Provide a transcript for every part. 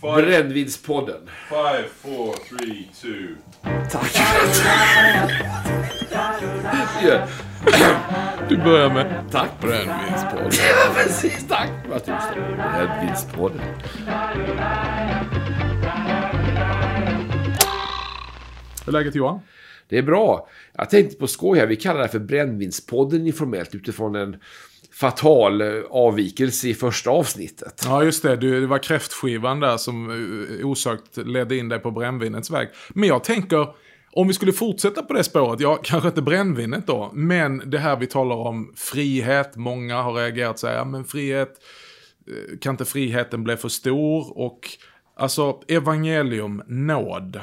Brännvinspodden. Five, four, three, two. Tack. Ja, Du börjar med Tack. brännvinspodden. Ja, precis. Tack. Tusen. Brännvinspodden. Hur är läget Johan? Det är bra. Jag tänkte på skoj här. Vi kallar det här för Brännvinspodden informellt utifrån en fatal eh, avvikelse i första avsnittet. Ja, just det. Det var kräftskivan där som eh, osökt ledde in dig på brännvinets väg. Men jag tänker, om vi skulle fortsätta på det spåret, ja, kanske inte brännvinet då, men det här vi talar om frihet. Många har reagerat så här, ja, men frihet, eh, kan inte friheten bli för stor? Och alltså, evangelium, nåd,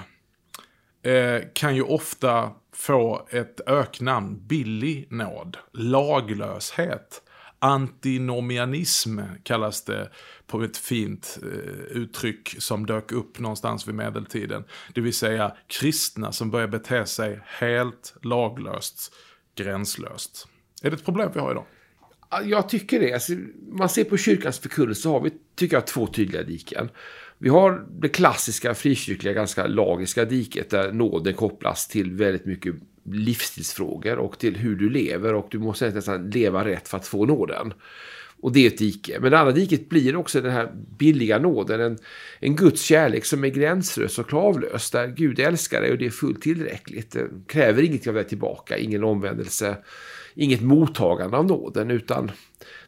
eh, kan ju ofta få ett öknamn, billig nåd, laglöshet. Antinomianism kallas det på ett fint eh, uttryck som dök upp någonstans vid medeltiden. Det vill säga kristna som börjar bete sig helt laglöst, gränslöst. Är det ett problem vi har idag? Jag tycker det. Alltså, man ser på kyrkans förkunnelse så har vi, tycker jag, två tydliga diken. Vi har det klassiska frikyrkliga, ganska lagiska diket där nåden kopplas till väldigt mycket livsstilsfrågor och till hur du lever och du måste nästan leva rätt för att få nåden. Och det är ett dike. Men det andra diket blir också den här billiga nåden. En, en Guds kärlek som är gränslös och kravlös. Där Gud älskar dig och det är fullt tillräckligt. Det kräver inget av dig tillbaka. Ingen omvändelse. Inget mottagande av nåden. Utan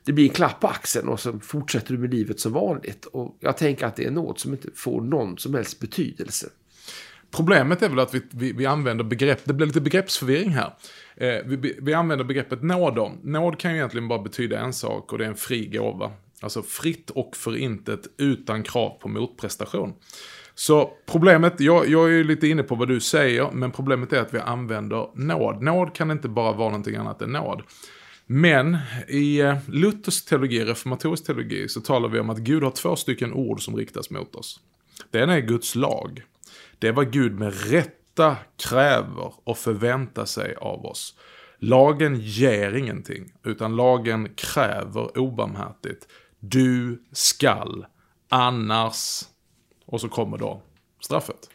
det blir en klapp på axeln och så fortsätter du med livet som vanligt. Och jag tänker att det är nåd som inte får någon som helst betydelse. Problemet är väl att vi, vi, vi använder begrepp, det blir lite begreppsförvirring här. Eh, vi, vi använder begreppet nåd då. Nåd kan ju egentligen bara betyda en sak och det är en fri gåva. Alltså fritt och förintet utan krav på motprestation. Så problemet, jag, jag är ju lite inne på vad du säger, men problemet är att vi använder nåd. Nåd kan inte bara vara någonting annat än nåd. Men i eh, Luthers teologi, reformatorisk teologi, så talar vi om att Gud har två stycken ord som riktas mot oss. Det ena är Guds lag. Det är vad Gud med rätta kräver och förväntar sig av oss. Lagen ger ingenting, utan lagen kräver obarmhärtigt. Du skall, annars... Och så kommer då straffet.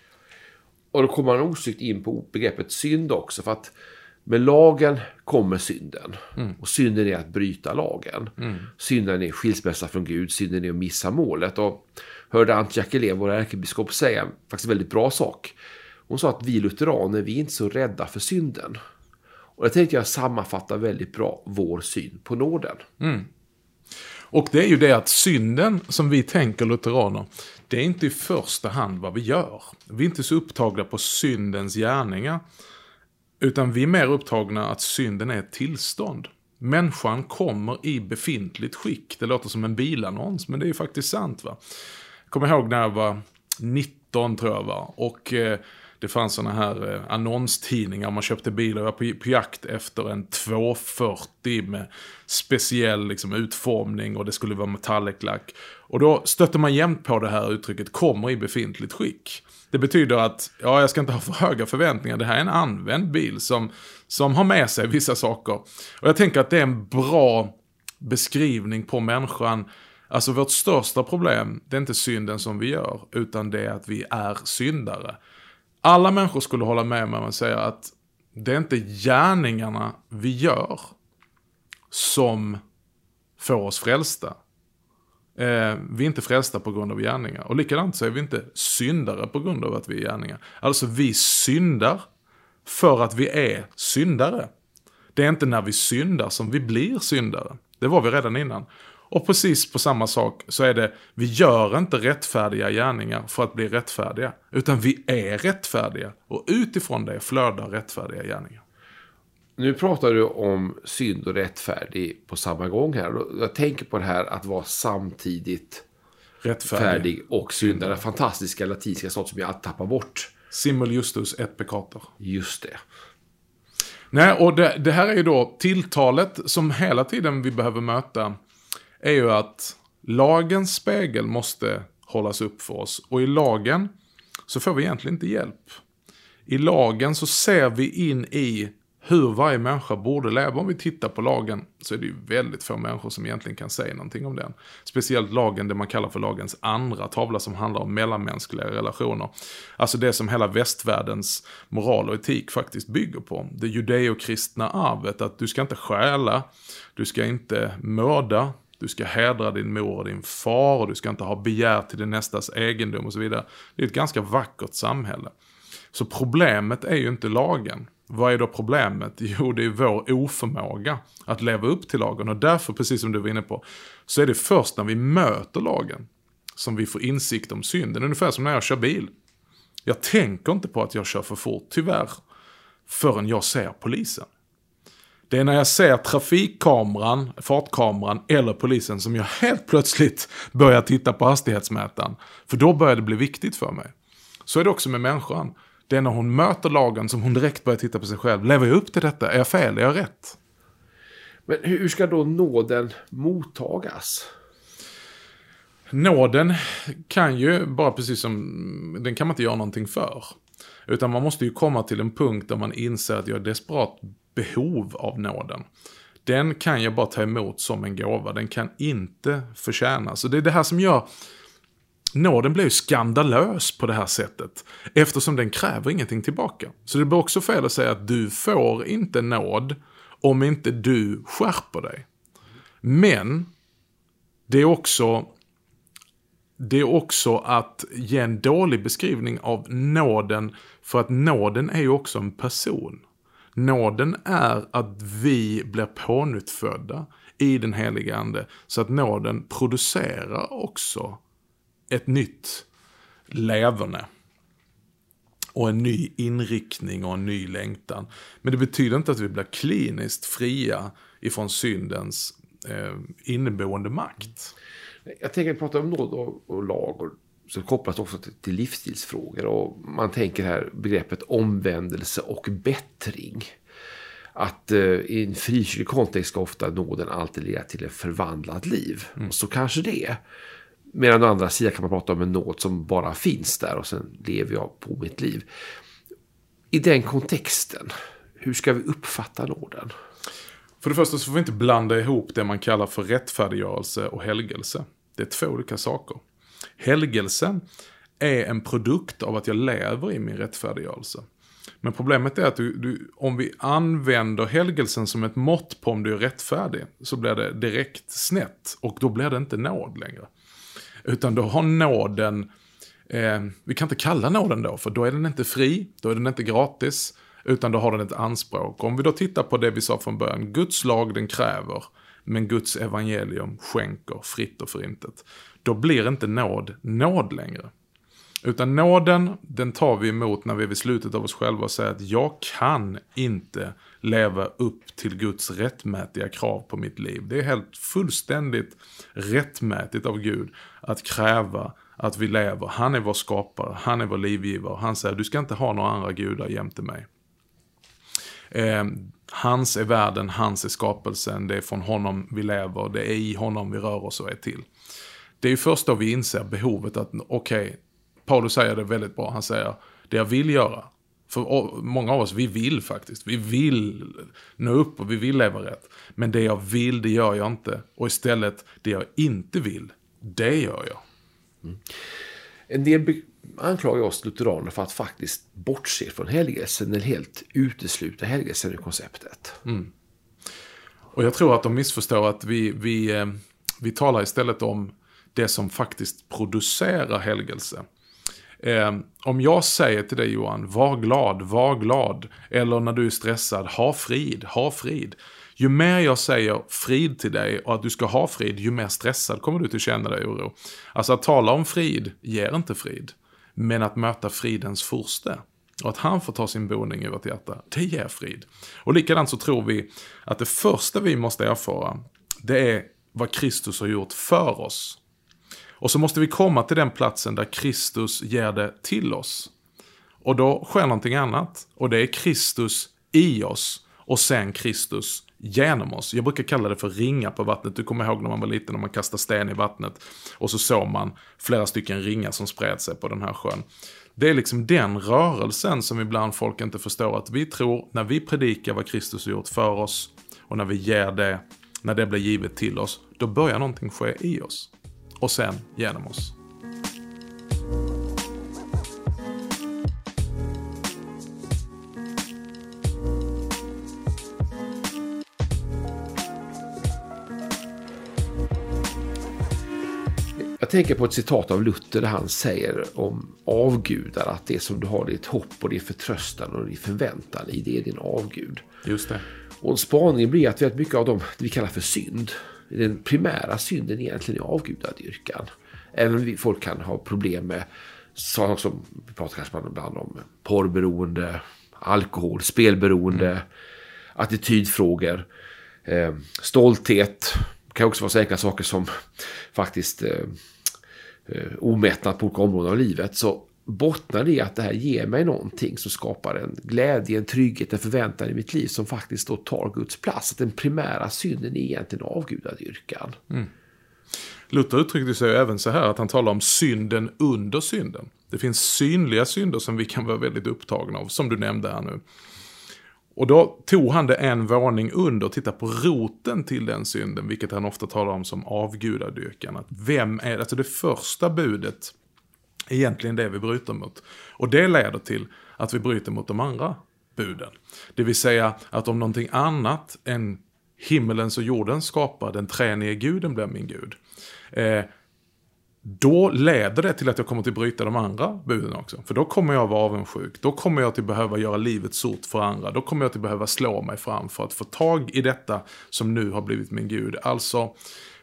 Och då kommer man osökt in på begreppet synd också. För att med lagen kommer synden. Och synden är att bryta lagen. Synden är skilsmässa från Gud. Synden är att missa målet. Och hörde Antje Jackelén, vår ärkebiskop, säga faktiskt en väldigt bra sak. Hon sa att vi lutheraner, vi är inte så rädda för synden. Och det tänkte jag sammanfatta väldigt bra vår syn på nåden. Mm. Och det är ju det att synden som vi tänker lutheraner, det är inte i första hand vad vi gör. Vi är inte så upptagna på syndens gärningar. Utan vi är mer upptagna att synden är ett tillstånd. Människan kommer i befintligt skick. Det låter som en bilannons, men det är ju faktiskt sant. va. Jag kommer ihåg när jag var 19 tror jag var. Och eh, det fanns såna här eh, annonstidningar. Man köpte bilar. Jag var på, på jakt efter en 240 med speciell liksom, utformning och det skulle vara metalliclack. Och då stötte man jämt på det här uttrycket kommer i befintligt skick. Det betyder att, ja, jag ska inte ha för höga förväntningar. Det här är en använd bil som, som har med sig vissa saker. Och jag tänker att det är en bra beskrivning på människan. Alltså vårt största problem, det är inte synden som vi gör, utan det är att vi är syndare. Alla människor skulle hålla med mig om att säga att det är inte gärningarna vi gör som får oss frälsta. Eh, vi är inte frälsta på grund av gärningar. Och likadant så är vi inte syndare på grund av att vi är gärningar. Alltså vi syndar för att vi är syndare. Det är inte när vi syndar som vi blir syndare. Det var vi redan innan. Och precis på samma sak så är det, vi gör inte rättfärdiga gärningar för att bli rättfärdiga. Utan vi är rättfärdiga. Och utifrån det flödar rättfärdiga gärningar. Nu pratar du om synd och rättfärdig på samma gång här. Och Jag tänker på det här att vara samtidigt Rättfärdig. färdig och syndare. Det fantastiska latinska sånt som jag alltid tappar bort. Simul justus et peccator. Just det. Nej, och det, det här är ju då tilltalet som hela tiden vi behöver möta. Är ju att lagens spegel måste hållas upp för oss. Och i lagen så får vi egentligen inte hjälp. I lagen så ser vi in i hur varje människa borde leva. Om vi tittar på lagen så är det ju väldigt få människor som egentligen kan säga någonting om den. Speciellt lagen, det man kallar för lagens andra tavla som handlar om mellanmänskliga relationer. Alltså det som hela västvärldens moral och etik faktiskt bygger på. Det judeokristna arvet, att du ska inte stjäla, du ska inte mörda, du ska hedra din mor och din far och du ska inte ha begär till din nästas egendom och så vidare. Det är ett ganska vackert samhälle. Så problemet är ju inte lagen. Vad är då problemet? Jo, det är vår oförmåga att leva upp till lagen. Och därför, precis som du var inne på, så är det först när vi möter lagen som vi får insikt om synden. Ungefär som när jag kör bil. Jag tänker inte på att jag kör för fort, tyvärr, förrän jag ser polisen. Det är när jag ser trafikkameran, fartkameran eller polisen som jag helt plötsligt börjar titta på hastighetsmätaren. För då börjar det bli viktigt för mig. Så är det också med människan. Det är när hon möter lagen som hon direkt börjar titta på sig själv. Lever jag upp till detta? Är jag fel? Är jag rätt? Men hur ska då nåden mottagas? Nåden kan ju, bara precis som, den kan man inte göra någonting för. Utan man måste ju komma till en punkt där man inser att jag är desperat behov av nåden. Den kan jag bara ta emot som en gåva, den kan inte förtjänas. Och det är det här som gör nåden blir ju skandalös på det här sättet. Eftersom den kräver ingenting tillbaka. Så det blir också fel att säga att du får inte nåd om inte du skärper dig. Men det är också det är också att ge en dålig beskrivning av nåden. För att nåden är ju också en person. Nåden är att vi blir pånyttfödda i den heliga ande. Så att nåden producerar också ett nytt leverne. Och en ny inriktning och en ny längtan. Men det betyder inte att vi blir kliniskt fria ifrån syndens eh, inneboende makt. Jag tänker att prata om nåd och, och lag och så kopplas också till, till livsstilsfrågor. Och man tänker här begreppet omvändelse och bättring. Att eh, i en frikyrklig kontext ska ofta nåden alltid leda till ett förvandlat liv. Mm. Och så kanske det är. Medan å andra sidan kan man prata om en nåd som bara finns där och sen lever jag på mitt liv. I den kontexten, hur ska vi uppfatta nåden? För det första så får vi inte blanda ihop det man kallar för rättfärdiggörelse och helgelse. Det är två olika saker. Helgelsen är en produkt av att jag lever i min rättfärdiggörelse. Men problemet är att du, du, om vi använder helgelsen som ett mått på om du är rättfärdig så blir det direkt snett och då blir det inte nåd längre. Utan då har nåden, eh, vi kan inte kalla nåden då, för då är den inte fri, då är den inte gratis, utan då har den ett anspråk. Om vi då tittar på det vi sa från början, Guds lag den kräver, men Guds evangelium skänker fritt och förintet. Då blir inte nåd nåd längre. Utan nåden, den tar vi emot när vi är vid slutet av oss själva och säger att jag kan inte leva upp till Guds rättmätiga krav på mitt liv. Det är helt fullständigt rättmätigt av Gud att kräva att vi lever. Han är vår skapare, han är vår livgivare. Han säger du ska inte ha några andra gudar jämte mig. Eh, hans är världen, hans är skapelsen, det är från honom vi lever, det är i honom vi rör oss och är till. Det är ju först då vi inser behovet att, okej, okay, Paulus säger det väldigt bra, han säger, det jag vill göra, för många av oss, vi vill faktiskt. Vi vill nå upp och vi vill leva rätt. Men det jag vill, det gör jag inte. Och istället, det jag inte vill, det gör jag. Mm. En del anklagar oss lutheraner för att faktiskt bortse från helgelsen eller helt utesluta helgelsen ur konceptet. Mm. Och jag tror att de missförstår att vi, vi, eh, vi talar istället om det som faktiskt producerar helgelse. Eh, om jag säger till dig Johan, var glad, var glad. Eller när du är stressad, ha frid, ha frid. Ju mer jag säger frid till dig och att du ska ha frid, ju mer stressad kommer du att känna dig oro. Alltså att tala om frid ger inte frid. Men att möta fridens furste och att han får ta sin boning i vårt hjärta, det ger frid. Och likadant så tror vi att det första vi måste erfara, det är vad Kristus har gjort för oss. Och så måste vi komma till den platsen där Kristus ger det till oss. Och då sker någonting annat. Och det är Kristus i oss och sen Kristus genom oss. Jag brukar kalla det för ringar på vattnet. Du kommer ihåg när man var liten och man kastade sten i vattnet. Och så såg man flera stycken ringar som spred sig på den här sjön. Det är liksom den rörelsen som ibland folk inte förstår att vi tror när vi predikar vad Kristus har gjort för oss och när vi ger det, när det blir givet till oss, då börjar någonting ske i oss. Och sen genom oss. Jag tänker på ett citat av Luther där han säger om avgudar att det som du har ditt hopp och din förtröstan och din förväntan i, det är din avgud. Just det. Och spaningen blir att väldigt mycket av dem vi kallar för synd, den primära synden egentligen är avgudadyrkan. Även om vi, folk kan ha problem med saker som, vi pratar kanske ibland om porrberoende, alkohol, spelberoende, mm. attitydfrågor, eh, stolthet. Det kan också vara så enkla saker som faktiskt eh, eh, omättnad på olika områden av livet. Så bottnar i att det här ger mig någonting som skapar en glädje, en trygghet, en förväntan i mitt liv som faktiskt då tar Guds plats. Att den primära synden är egentligen avgudadyrkan. Mm. Luther uttryckte sig även så här att han talar om synden under synden. Det finns synliga synder som vi kan vara väldigt upptagna av, som du nämnde här nu. Och då tog han det en våning under och tittade på roten till den synden, vilket han ofta talar om som avgudadyrkan. Att vem är, alltså det första budet egentligen det vi bryter mot. Och det leder till att vi bryter mot de andra buden. Det vill säga att om någonting annat än himmelens och jordens skapar, den treenige guden blir min gud. Eh, då leder det till att jag kommer att bryta de andra buden också. För då kommer jag vara avundsjuk. Då kommer jag till behöva göra livet surt för andra. Då kommer jag till behöva slå mig fram för att få tag i detta som nu har blivit min gud. Alltså,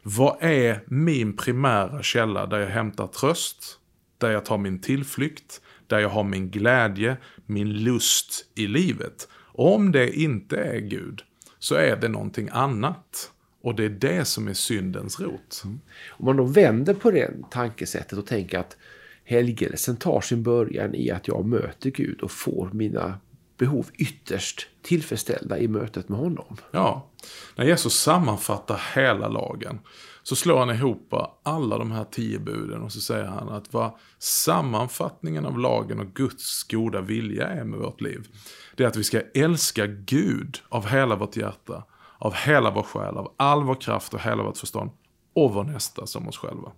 vad är min primära källa där jag hämtar tröst, där jag tar min tillflykt, där jag har min glädje, min lust i livet. Om det inte är Gud, så är det någonting annat. Och det är det som är syndens rot. Mm. Om man då vänder på det tankesättet och tänker att helgelsen tar sin början i att jag möter Gud och får mina behov ytterst tillfredsställda i mötet med honom. Ja, när Jesus sammanfattar hela lagen så slår han ihop alla de här tio buden och så säger han att vad sammanfattningen av lagen och Guds goda vilja är med vårt liv. Det är att vi ska älska Gud av hela vårt hjärta, av hela vår själ, av all vår kraft och hela vårt förstånd och vår nästa som oss själva.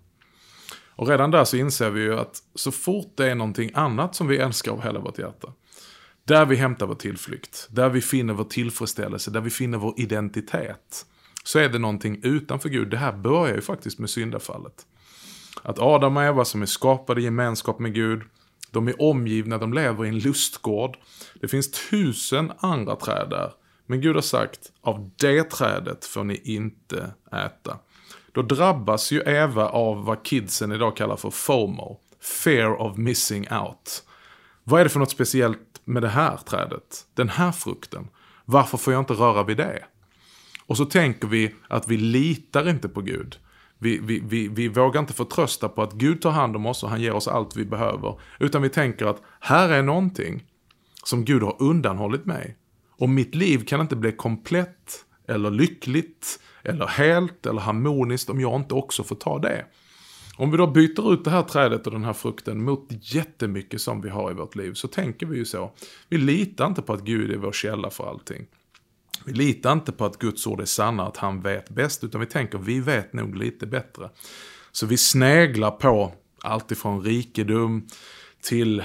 Och redan där så inser vi ju att så fort det är någonting annat som vi älskar av hela vårt hjärta, där vi hämtar vår tillflykt, där vi finner vår tillfredsställelse, där vi finner vår identitet, så är det någonting utanför Gud. Det här börjar ju faktiskt med syndafallet. Att Adam och Eva som är skapade i gemenskap med Gud, de är omgivna, de lever i en lustgård. Det finns tusen andra träd där. Men Gud har sagt, av det trädet får ni inte äta. Då drabbas ju Eva av vad kidsen idag kallar för FOMO. Fear of missing out. Vad är det för något speciellt med det här trädet? Den här frukten? Varför får jag inte röra vid det? Och så tänker vi att vi litar inte på Gud. Vi, vi, vi, vi vågar inte förtrösta på att Gud tar hand om oss och han ger oss allt vi behöver. Utan vi tänker att här är någonting som Gud har undanhållit mig. Och mitt liv kan inte bli komplett eller lyckligt eller helt eller harmoniskt om jag inte också får ta det. Om vi då byter ut det här trädet och den här frukten mot jättemycket som vi har i vårt liv så tänker vi ju så. Vi litar inte på att Gud är vår källa för allting. Vi litar inte på att Guds ord är sanna, att han vet bäst, utan vi tänker vi vet nog lite bättre. Så vi sneglar på allt ifrån rikedom till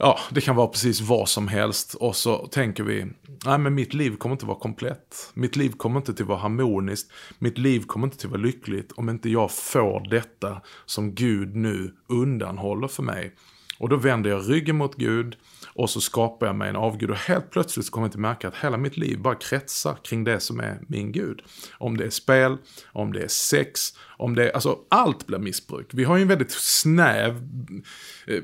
Ja, det kan vara precis vad som helst. Och så tänker vi, nej men mitt liv kommer inte vara komplett. Mitt liv kommer inte till att vara harmoniskt. Mitt liv kommer inte till att vara lyckligt om inte jag får detta som Gud nu undanhåller för mig. Och då vänder jag ryggen mot Gud och så skapar jag mig en avgud och helt plötsligt så kommer jag inte märka att hela mitt liv bara kretsar kring det som är min gud. Om det är spel, om det är sex, om det är, alltså allt blir missbruk. Vi har ju en väldigt snäv eh,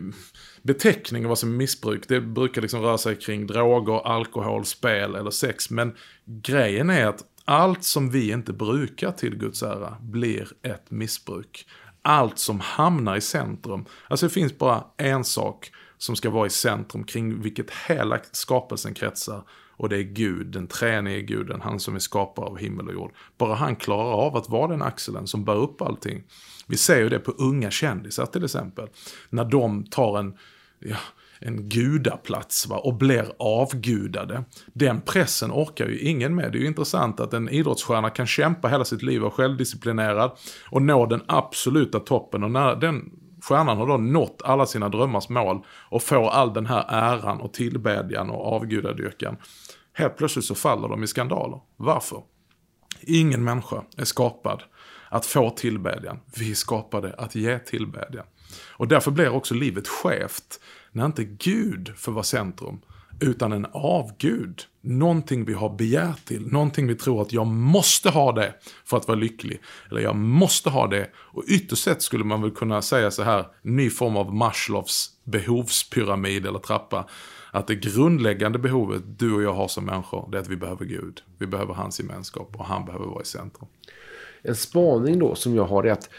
beteckning av vad som är missbruk. Det brukar liksom röra sig kring droger, alkohol, spel eller sex. Men grejen är att allt som vi inte brukar till Guds ära blir ett missbruk. Allt som hamnar i centrum. Alltså det finns bara en sak som ska vara i centrum kring vilket hela skapelsen kretsar. Och det är Gud, den treenige guden, han som är skapare av himmel och jord. Bara han klarar av att vara den axeln som bär upp allting. Vi ser ju det på unga kändisar till exempel. När de tar en, ja, en gudaplats va, och blir avgudade. Den pressen orkar ju ingen med. Det är ju intressant att en idrottsstjärna kan kämpa hela sitt liv och vara självdisciplinerad och nå den absoluta toppen. Och när den stjärnan har då nått alla sina drömmars mål och får all den här äran och tillbedjan och avgudadyrkan. Helt plötsligt så faller de i skandaler. Varför? Ingen människa är skapad att få tillbedjan. Vi är skapade att ge tillbedjan. Och därför blir också livet skevt när inte Gud får vara centrum, utan en avgud. Någonting vi har begärt till, någonting vi tror att jag måste ha det för att vara lycklig. Eller jag måste ha det. Och ytterst sett skulle man väl kunna säga så här, ny form av Maslows behovspyramid eller trappa. Att det grundläggande behovet du och jag har som människor, det är att vi behöver Gud. Vi behöver hans gemenskap och han behöver vara i centrum. En spaning då som jag har är att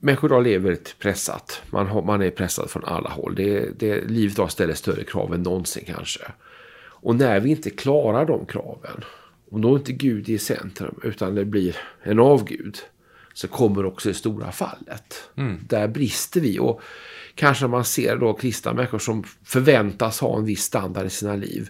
människor idag lever väldigt pressat. Man, har, man är pressad från alla håll. Det, det, livet idag ställer större krav än någonsin kanske. Och när vi inte klarar de kraven, om då inte Gud är i centrum utan det blir en avgud, så kommer också det stora fallet. Mm. Där brister vi. Och kanske man ser då kristna människor som förväntas ha en viss standard i sina liv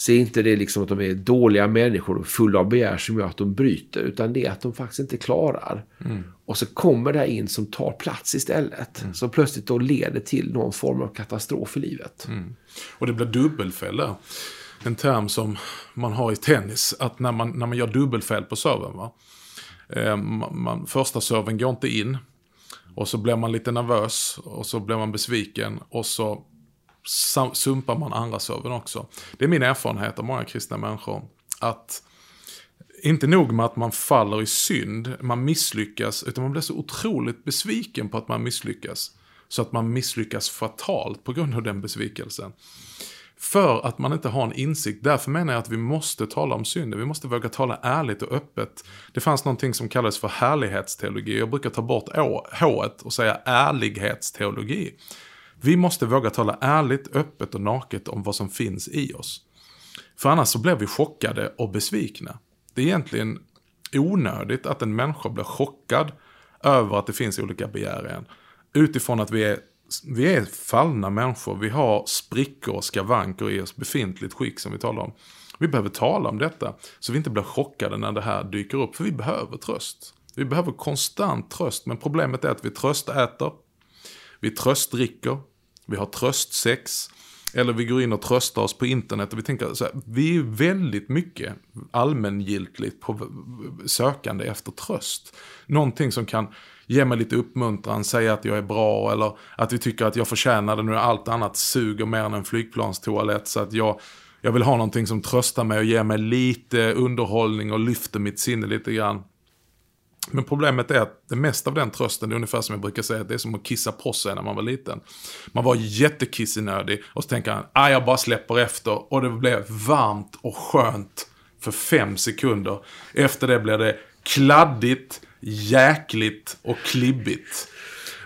så är inte det liksom att de är dåliga människor och fulla av begär som gör att de bryter. Utan det är att de faktiskt inte klarar. Mm. Och så kommer det här in som tar plats istället. Mm. Som plötsligt då leder till någon form av katastrof i livet. Mm. Och det blir dubbelfälla. En term som man har i tennis. Att när man, när man gör dubbelfel på serven. Va? Eh, man, första serven går inte in. Och så blir man lite nervös. Och så blir man besviken. Och så sumpar man andra serven också. Det är min erfarenhet av många kristna människor. Att inte nog med att man faller i synd, man misslyckas, utan man blir så otroligt besviken på att man misslyckas. Så att man misslyckas fatalt på grund av den besvikelsen. För att man inte har en insikt. Därför menar jag att vi måste tala om synden. Vi måste våga tala ärligt och öppet. Det fanns någonting som kallades för härlighetsteologi. Jag brukar ta bort h och säga ärlighetsteologi. Vi måste våga tala ärligt, öppet och naket om vad som finns i oss. För annars så blir vi chockade och besvikna. Det är egentligen onödigt att en människa blir chockad över att det finns olika begär i en. Utifrån att vi är, vi är fallna människor, vi har sprickor och skavanker i oss, befintligt skick som vi talar om. Vi behöver tala om detta, så vi inte blir chockade när det här dyker upp, för vi behöver tröst. Vi behöver konstant tröst, men problemet är att vi tröstäter, vi tröstdricker, vi har tröstsex. Eller vi går in och tröstar oss på internet och vi tänker så här, vi är väldigt mycket allmängiltigt på sökande efter tröst. Någonting som kan ge mig lite uppmuntran, säga att jag är bra eller att vi tycker att jag förtjänar det nu allt annat suger mer än en flygplanstoalett så att jag, jag vill ha någonting som tröstar mig och ger mig lite underhållning och lyfter mitt sinne lite grann. Men problemet är att det mesta av den trösten, det är ungefär som jag brukar säga, det är som att kissa på sig när man var liten. Man var jättekissenödig och så tänker han, ah, jag bara släpper efter. Och det blev varmt och skönt för fem sekunder. Efter det blir det kladdigt, jäkligt och klibbigt.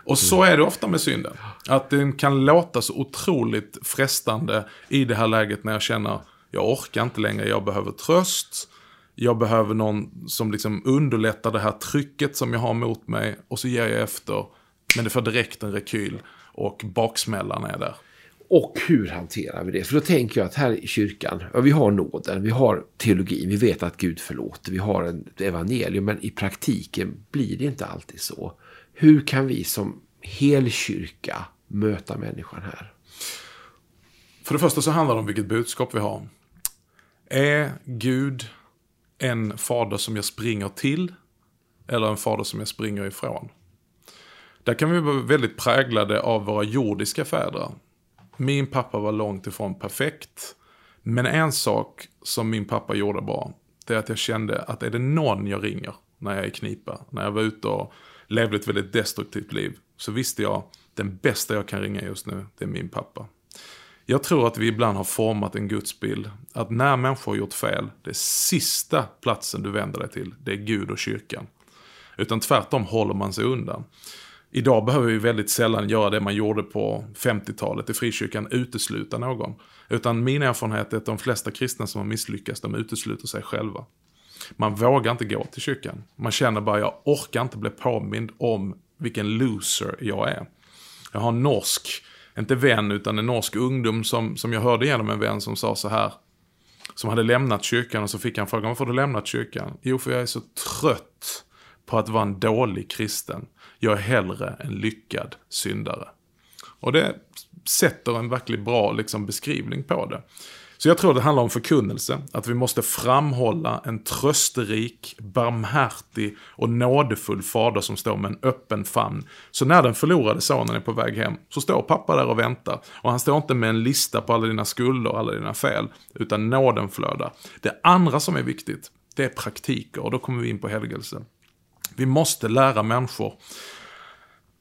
Och så är det ofta med synden. Att den kan låta så otroligt frestande i det här läget när jag känner, jag orkar inte längre, jag behöver tröst jag behöver någon som liksom underlättar det här trycket som jag har mot mig och så ger jag efter. Men det får direkt en rekyl och baksmällan är där. Och hur hanterar vi det? För då tänker jag att här i kyrkan, ja, vi har nåden, vi har teologin, vi vet att Gud förlåter, vi har en evangelium, men i praktiken blir det inte alltid så. Hur kan vi som helkyrka möta människan här? För det första så handlar det om vilket budskap vi har. Är Gud en fader som jag springer till eller en fader som jag springer ifrån. Där kan vi vara väldigt präglade av våra jordiska fäder. Min pappa var långt ifrån perfekt. Men en sak som min pappa gjorde bra, det är att jag kände att är det någon jag ringer när jag är i knipa, när jag var ute och levde ett väldigt destruktivt liv, så visste jag den bästa jag kan ringa just nu, det är min pappa. Jag tror att vi ibland har format en gudsbild. Att när människor har gjort fel, det sista platsen du vänder dig till, det är Gud och kyrkan. Utan tvärtom håller man sig undan. Idag behöver vi väldigt sällan göra det man gjorde på 50-talet i frikyrkan, utesluta någon. Utan min erfarenhet är att de flesta kristna som har misslyckats, de utesluter sig själva. Man vågar inte gå till kyrkan. Man känner bara, jag orkar inte bli påmind om vilken loser jag är. Jag har en norsk, inte vän, utan en norsk ungdom som, som jag hörde genom en vän som sa så här. Som hade lämnat kyrkan och så fick han frågan, varför har du lämnat kyrkan? Jo, för jag är så trött på att vara en dålig kristen. Jag är hellre en lyckad syndare. Och det sätter en verkligt bra liksom, beskrivning på det. Så jag tror det handlar om förkunnelse. Att vi måste framhålla en trösterik, barmhärtig och nådefull fader som står med en öppen famn. Så när den förlorade sonen är på väg hem så står pappa där och väntar. Och han står inte med en lista på alla dina skulder och alla dina fel. Utan nåden flödar. Det andra som är viktigt, det är praktiker. Och då kommer vi in på helgelse. Vi måste lära människor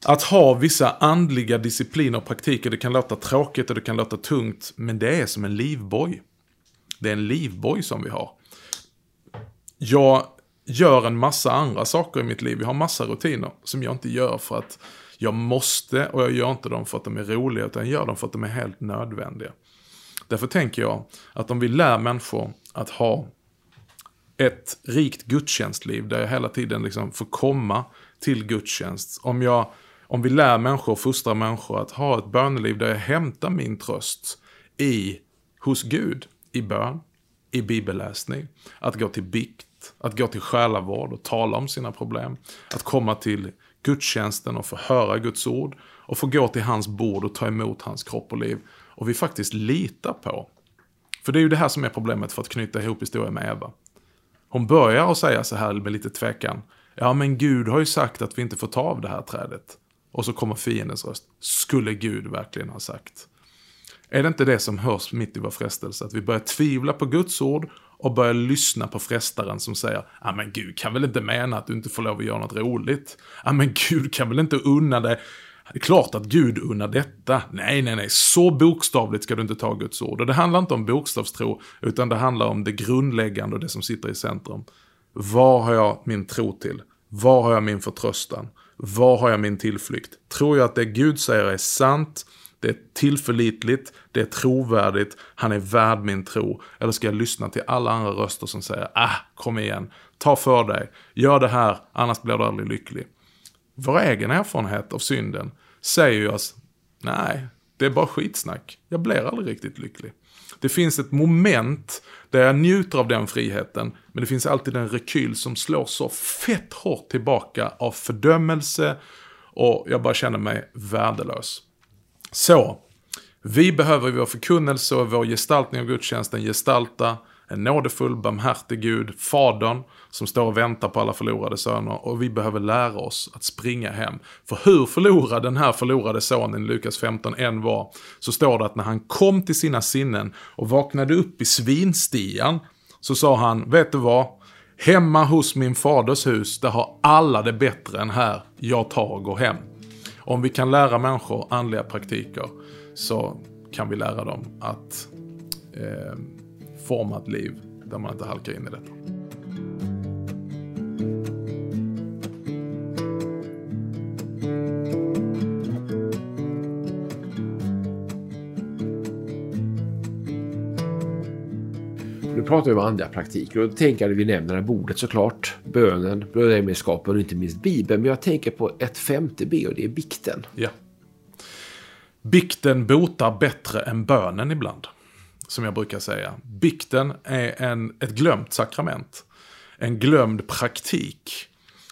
att ha vissa andliga discipliner och praktiker, det kan låta tråkigt och det kan låta tungt, men det är som en livboj. Det är en livboj som vi har. Jag gör en massa andra saker i mitt liv. Jag har massa rutiner som jag inte gör för att jag måste och jag gör inte dem för att de är roliga utan jag gör dem för att de är helt nödvändiga. Därför tänker jag att om vi lär människor att ha ett rikt gudstjänstliv där jag hela tiden liksom får komma till gudstjänst. Om jag om vi lär människor, fostrar människor att ha ett böneliv där jag hämtar min tröst i, hos Gud, i bön, i bibelläsning, att gå till bikt, att gå till själavård och tala om sina problem, att komma till gudstjänsten och få höra Guds ord och få gå till hans bord och ta emot hans kropp och liv. Och vi faktiskt litar på. För det är ju det här som är problemet för att knyta ihop historien med Eva. Hon börjar att säga så här med lite tvekan. Ja, men Gud har ju sagt att vi inte får ta av det här trädet. Och så kommer fiendens röst. Skulle Gud verkligen ha sagt? Är det inte det som hörs mitt i vår frestelse? Att vi börjar tvivla på Guds ord och börjar lyssna på frestaren som säger Ja men Gud kan väl inte mena att du inte får lov att göra något roligt? Ja men Gud kan väl inte unna dig? Det är klart att Gud unnar detta. Nej, nej, nej. Så bokstavligt ska du inte ta Guds ord. Och det handlar inte om bokstavstro, utan det handlar om det grundläggande och det som sitter i centrum. Vad har jag min tro till? Vad har jag min förtröstan? Var har jag min tillflykt? Tror jag att det Gud säger är sant? Det är tillförlitligt, det är trovärdigt, han är värd min tro. Eller ska jag lyssna till alla andra röster som säger, ah, kom igen, ta för dig, gör det här, annars blir du aldrig lycklig. Vår egen erfarenhet av synden säger ju oss, nej, det är bara skitsnack, jag blir aldrig riktigt lycklig. Det finns ett moment där jag njuter av den friheten, men det finns alltid en rekyl som slår så fett hårt tillbaka av fördömelse och jag bara känner mig värdelös. Så, vi behöver i vår förkunnelse och vår gestaltning av gudstjänsten gestalta en nådefull, barmhärtig Gud, Fadern, som står och väntar på alla förlorade söner. Och vi behöver lära oss att springa hem. För hur förlorad den här förlorade sonen i Lukas 15 än var, så står det att när han kom till sina sinnen och vaknade upp i svinstian, så sa han, vet du vad? Hemma hos min faders hus, där har alla det bättre än här. Jag tar och går hem. Om vi kan lära människor andliga praktiker så kan vi lära dem att eh, forma ett liv där man inte halkar in i detta. Nu pratar vi om andliga praktiker och då tänker jag att vi nämner det bordet såklart. Bönen, brödragemenskapen och inte minst Bibeln. Men jag tänker på ett femte B och det är bikten. Ja. Bikten botar bättre än bönen ibland. Som jag brukar säga. Bikten är en, ett glömt sakrament. En glömd praktik.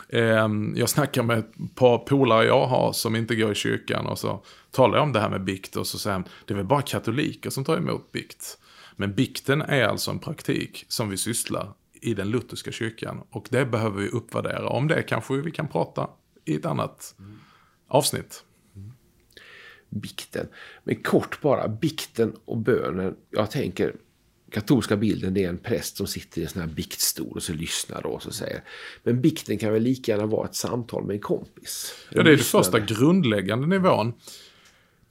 Ehm, jag snackar med ett par polare jag har som inte går i kyrkan och så talar jag om det här med bikt och så säger han, det är väl bara katoliker som tar emot bikt. Men bikten är alltså en praktik som vi sysslar i den lutherska kyrkan. Och det behöver vi uppvärdera. Om det kanske vi kan prata i ett annat mm. avsnitt. Bikten. Men kort bara, bikten och bönen. Jag tänker, katolska bilden det är en präst som sitter i en sån här biktstol och så lyssnar och så säger. Men bikten kan väl lika gärna vara ett samtal med en kompis? Ja, det är den första grundläggande nivån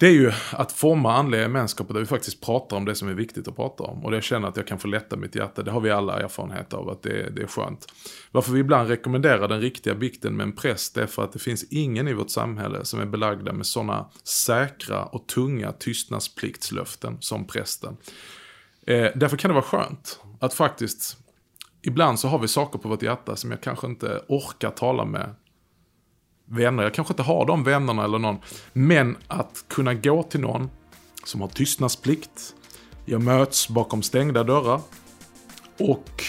det är ju att forma andliga gemenskaper där vi faktiskt pratar om det som är viktigt att prata om. Och jag känner att jag kan få lätta mitt hjärta. Det har vi alla erfarenhet av att det, det är skönt. Varför vi ibland rekommenderar den riktiga bikten med en präst är för att det finns ingen i vårt samhälle som är belagda med sådana säkra och tunga tystnadspliktslöften som prästen. Eh, därför kan det vara skönt att faktiskt Ibland så har vi saker på vårt hjärta som jag kanske inte orkar tala med vänner. Jag kanske inte har de vännerna eller någon. Men att kunna gå till någon som har tystnadsplikt. Jag möts bakom stängda dörrar. Och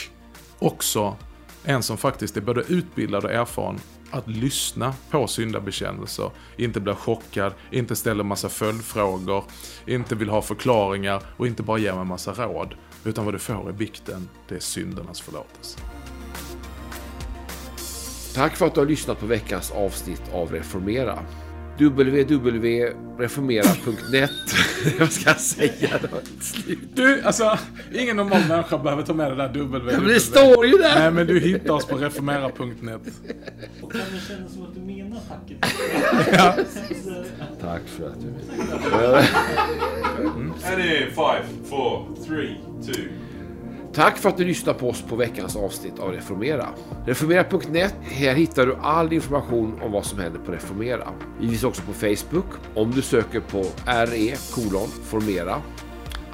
också en som faktiskt är både utbildad och erfaren att lyssna på syndabekännelser. Inte bli chockad, inte ställa massa följdfrågor, inte vill ha förklaringar och inte bara ge mig massa råd. Utan vad du får i bikten, det är syndernas förlåtelse. Tack för att du har lyssnat på veckans avsnitt av Reformera. www.reformera.net Vad ska jag säga? Du, alltså, ingen normal människa behöver ta med det där W. Ja, men det står ju där! Nej, men du hittar oss på reformera.net. Och kan det kännas som att du menar tacket? Ja. Tack för att du... And in five, four, three, two. Tack för att du lyssnar på oss på veckans avsnitt av Reformera. Reformera.net, här hittar du all information om vad som händer på Reformera. Vi finns också på Facebook. Om du söker på RE kolon formera,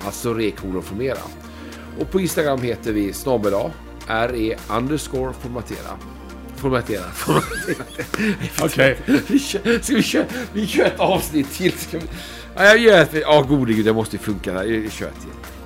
alltså re kolon formera. Och på Instagram heter vi snabel RE underscore formatera. Formatera. formatera. Okej. Vi kör, ska vi köra, vi kör ett avsnitt till. Ska vi, ja, jag gör ett, ja gode gud, det måste ju funka. här. Jag kör ett till.